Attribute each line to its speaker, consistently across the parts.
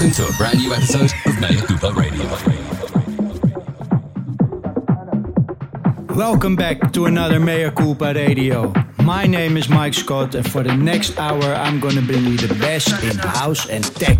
Speaker 1: Welcome to a brand new episode of Mea Culpa Radio.
Speaker 2: Welcome back to another Mea Culpa Radio. My name is Mike Scott, and for the next hour, I'm gonna bring you the best in house and tech.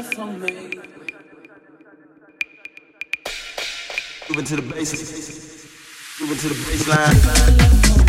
Speaker 2: left for me. Moving to the bass, moving to the baseline.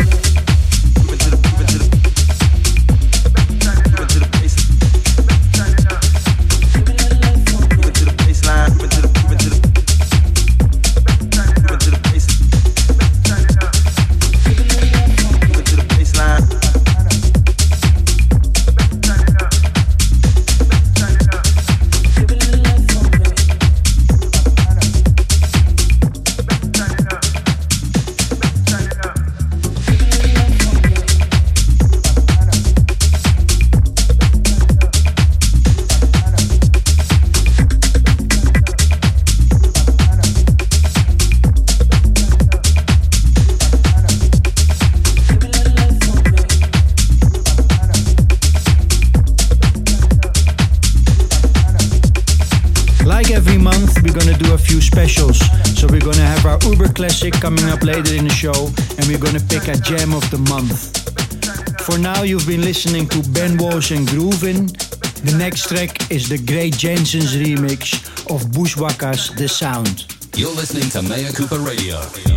Speaker 2: Classic coming up later in the show, and we're gonna pick a jam of the month. For now, you've been listening to Ben Walsh and Groovin. The next track is the Great Jensen's remix of Bushwacka's The Sound.
Speaker 3: You're listening to Mea Culpa Radio.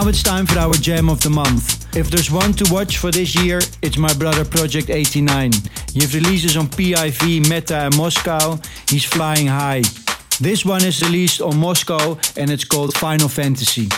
Speaker 2: Now it's time for our jam of the month. If there's one to watch for this year, it's my brother Project 89. He has releases on PIV, Meta, and Moscow. He's flying high. This one is released on Moscow and it's called Final Fantasy.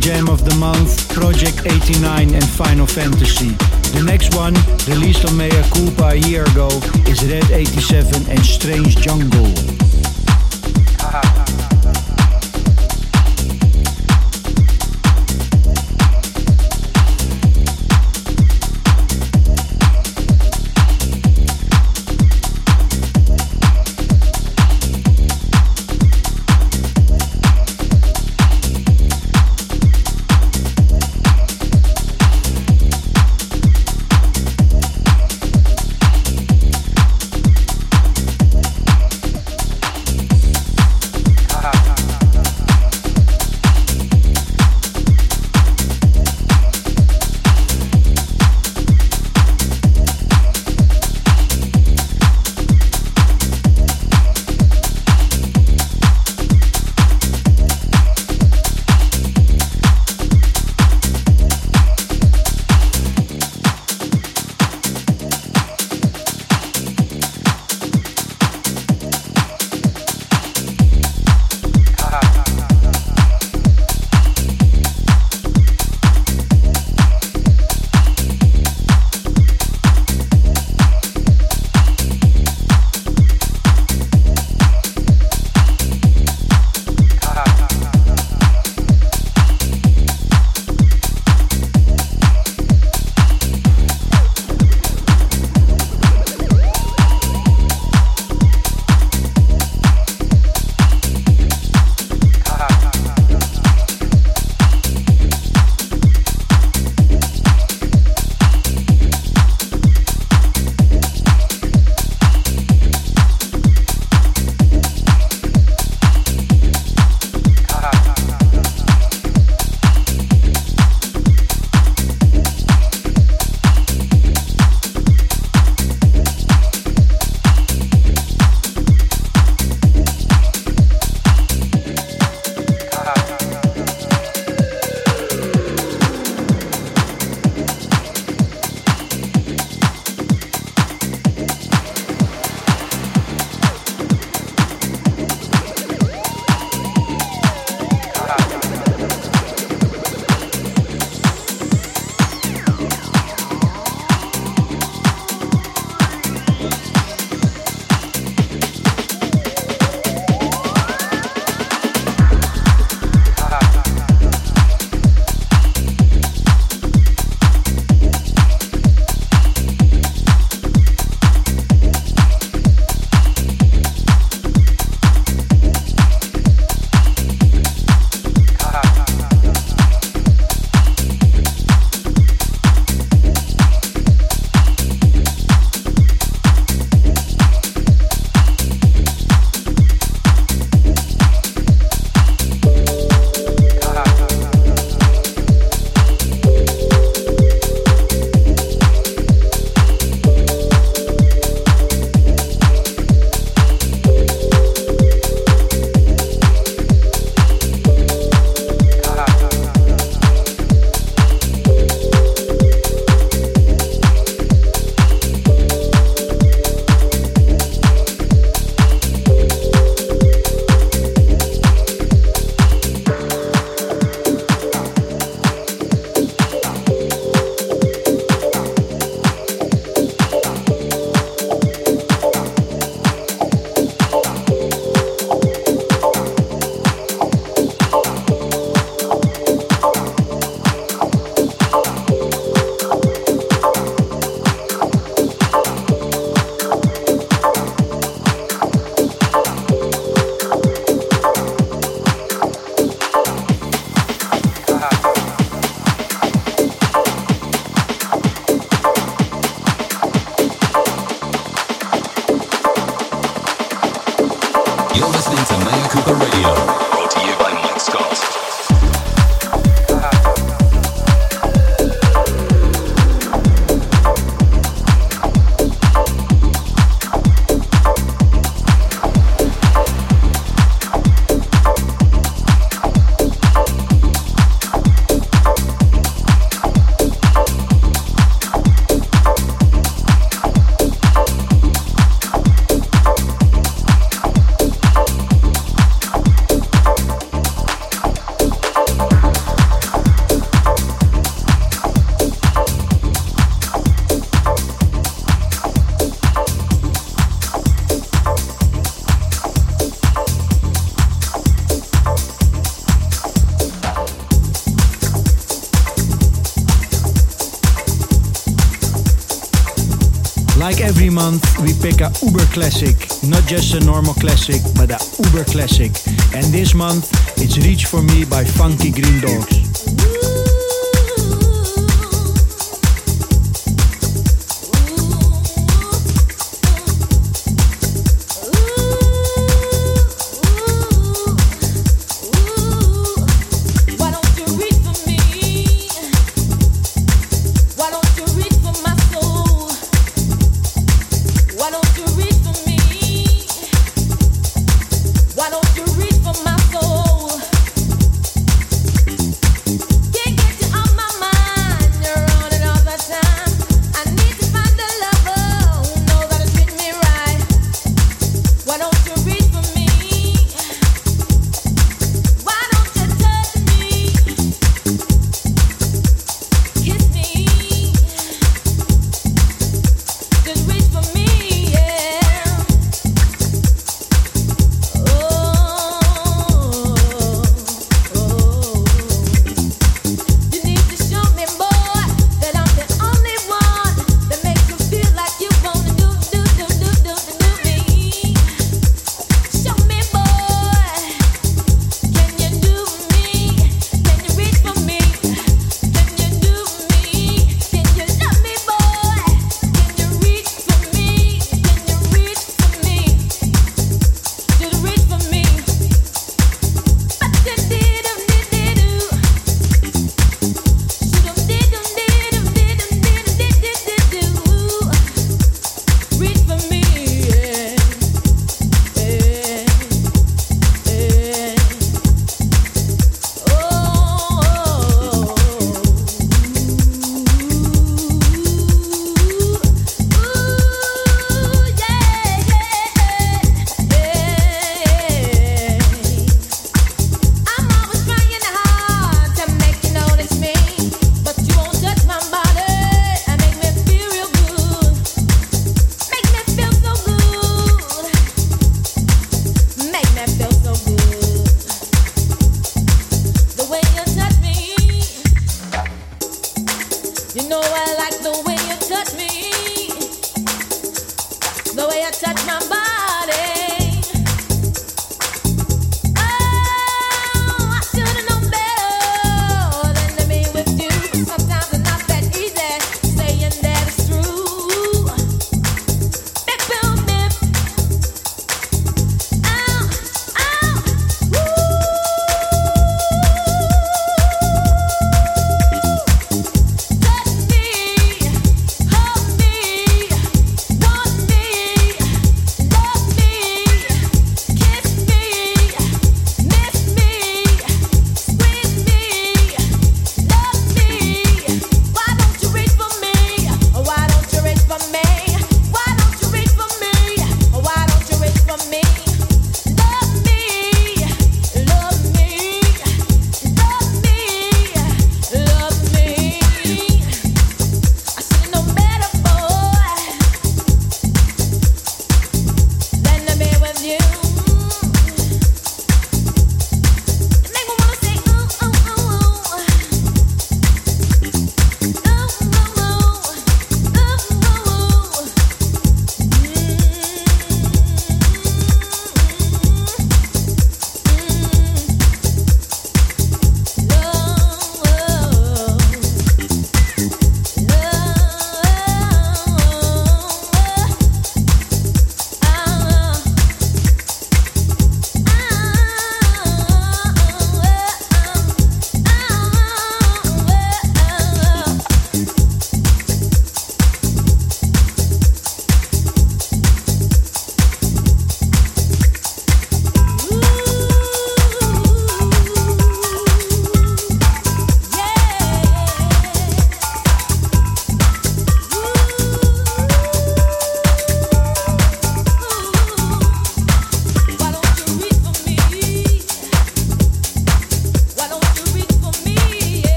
Speaker 2: Jam of the Month, Project 89 and Final Fantasy. The next one, released on Mea Culpa a year ago, is Red 87 and Strange Jungle.
Speaker 4: Pick a uber classic, not just a normal classic, but a uber classic. And this month it's Reach for Me by Funky Green Dogs.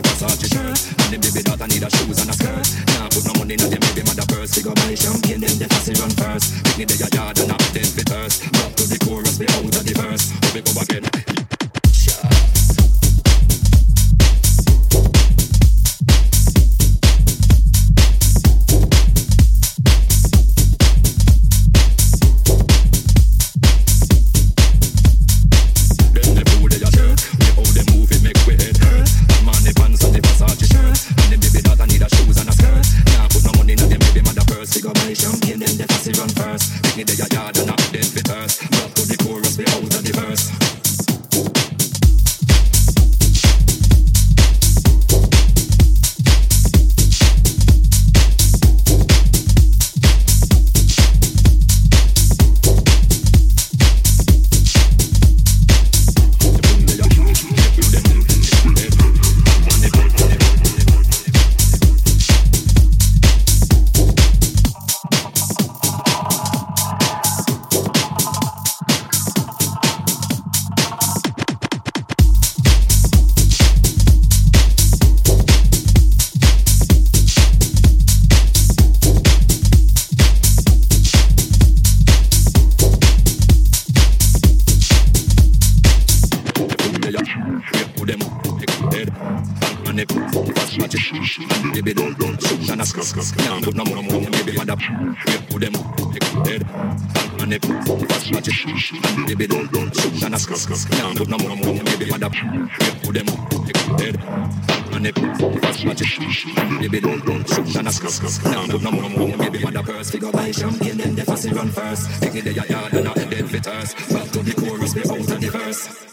Speaker 4: the
Speaker 5: Versace shirt. And the baby daughter need a shoes and a skirt. Can't put no money in the baby mother purse. Figure buy champagne, then the fussy run first. Pick me the there, figure buy champagne, then the fussy run first. Take me to your yard and I dead fitters. Back to the chorus, we out of the verse.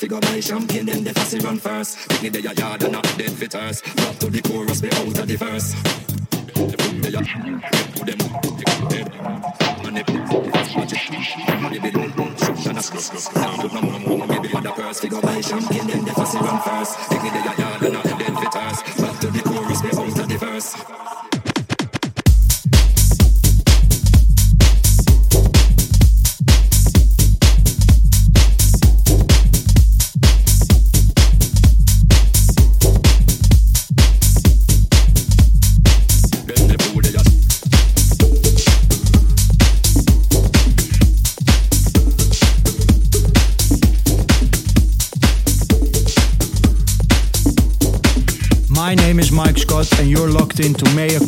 Speaker 6: Into Mea Culpa Radio.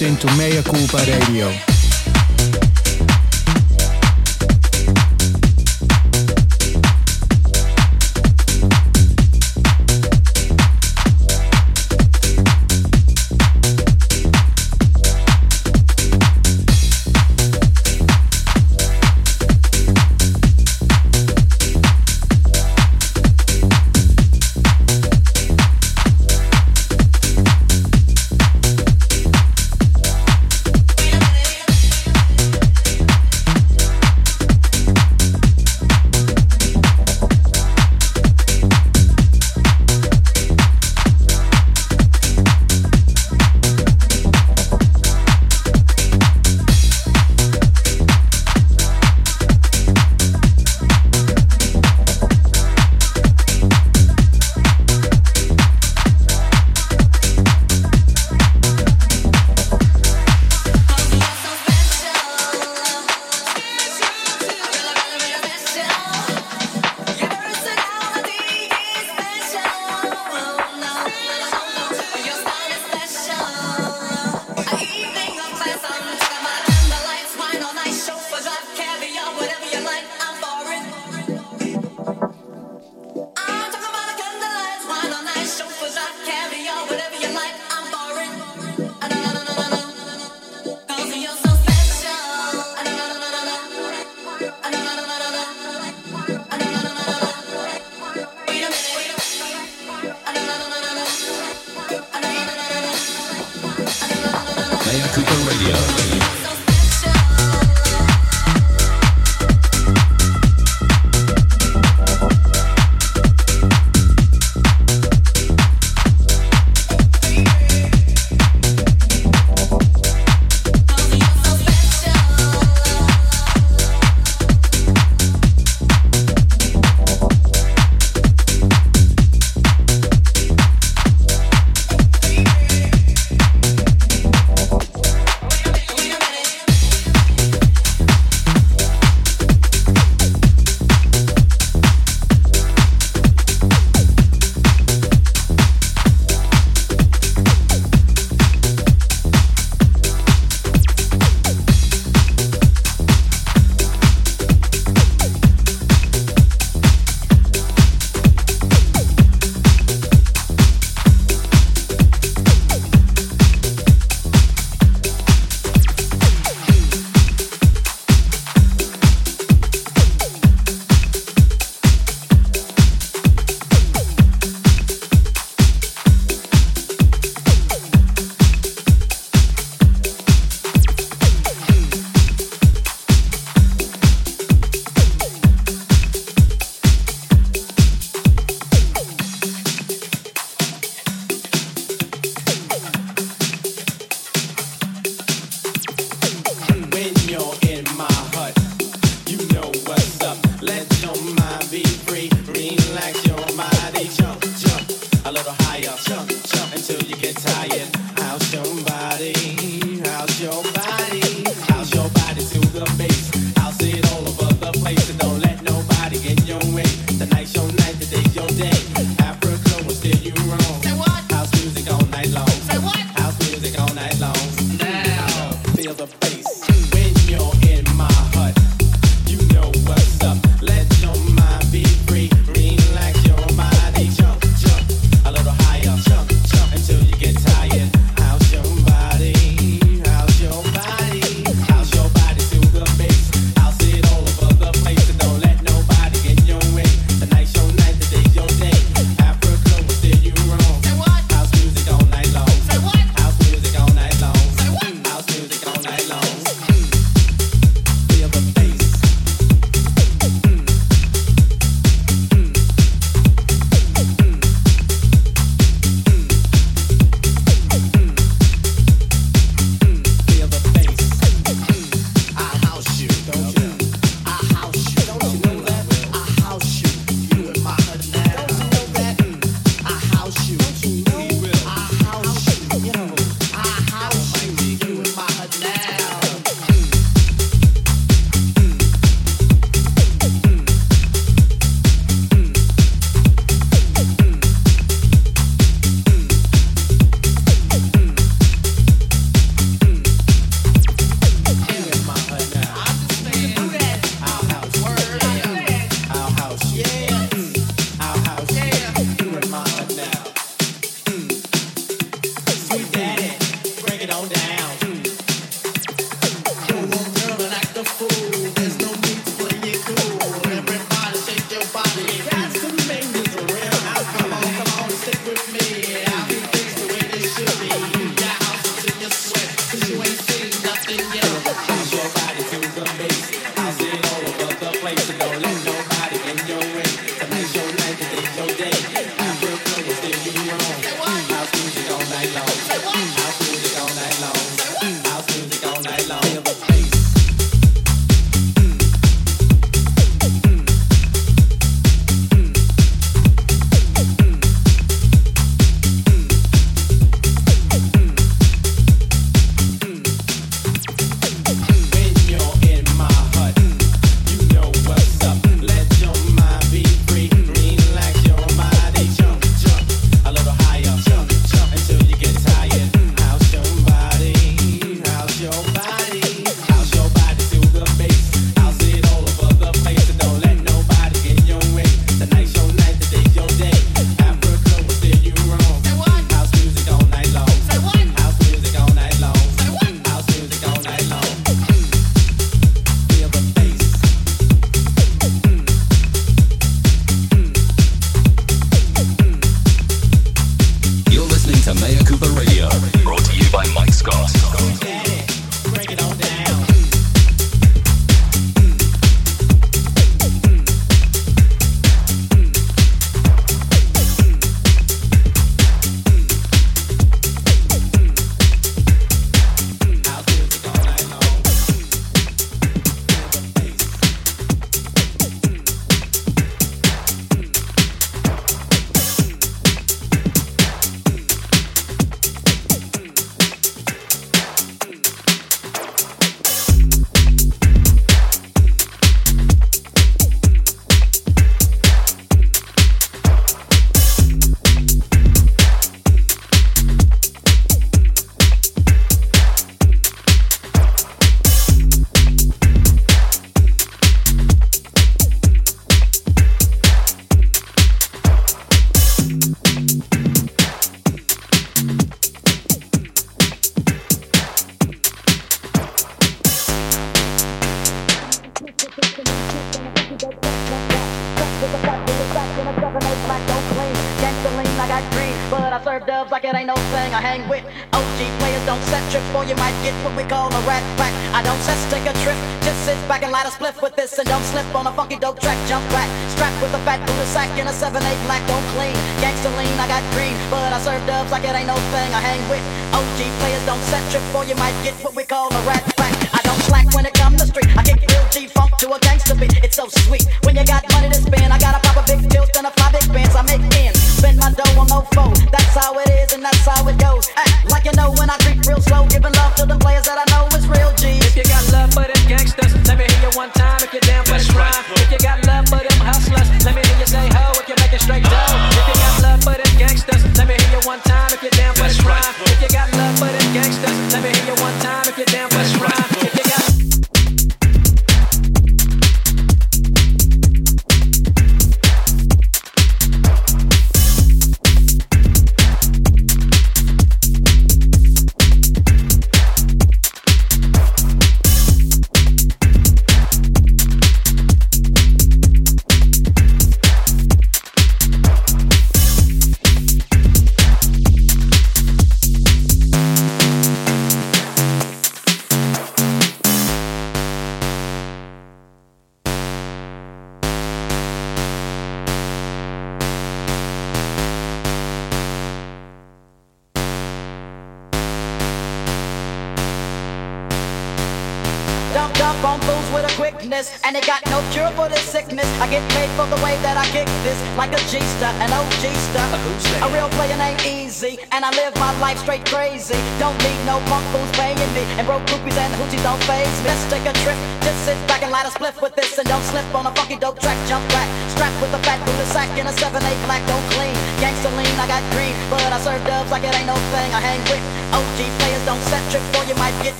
Speaker 2: Into Mea Culpa Radio.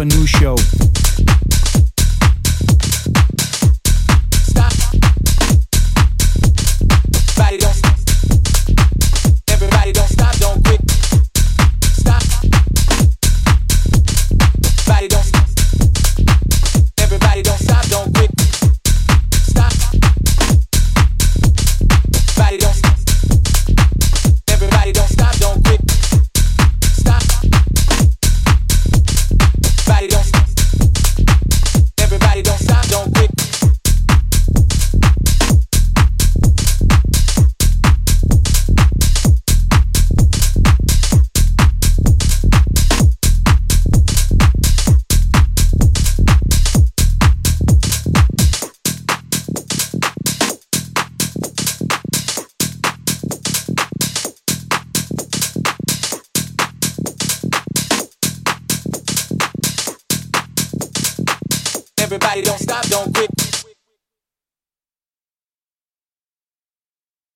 Speaker 7: A
Speaker 8: new show.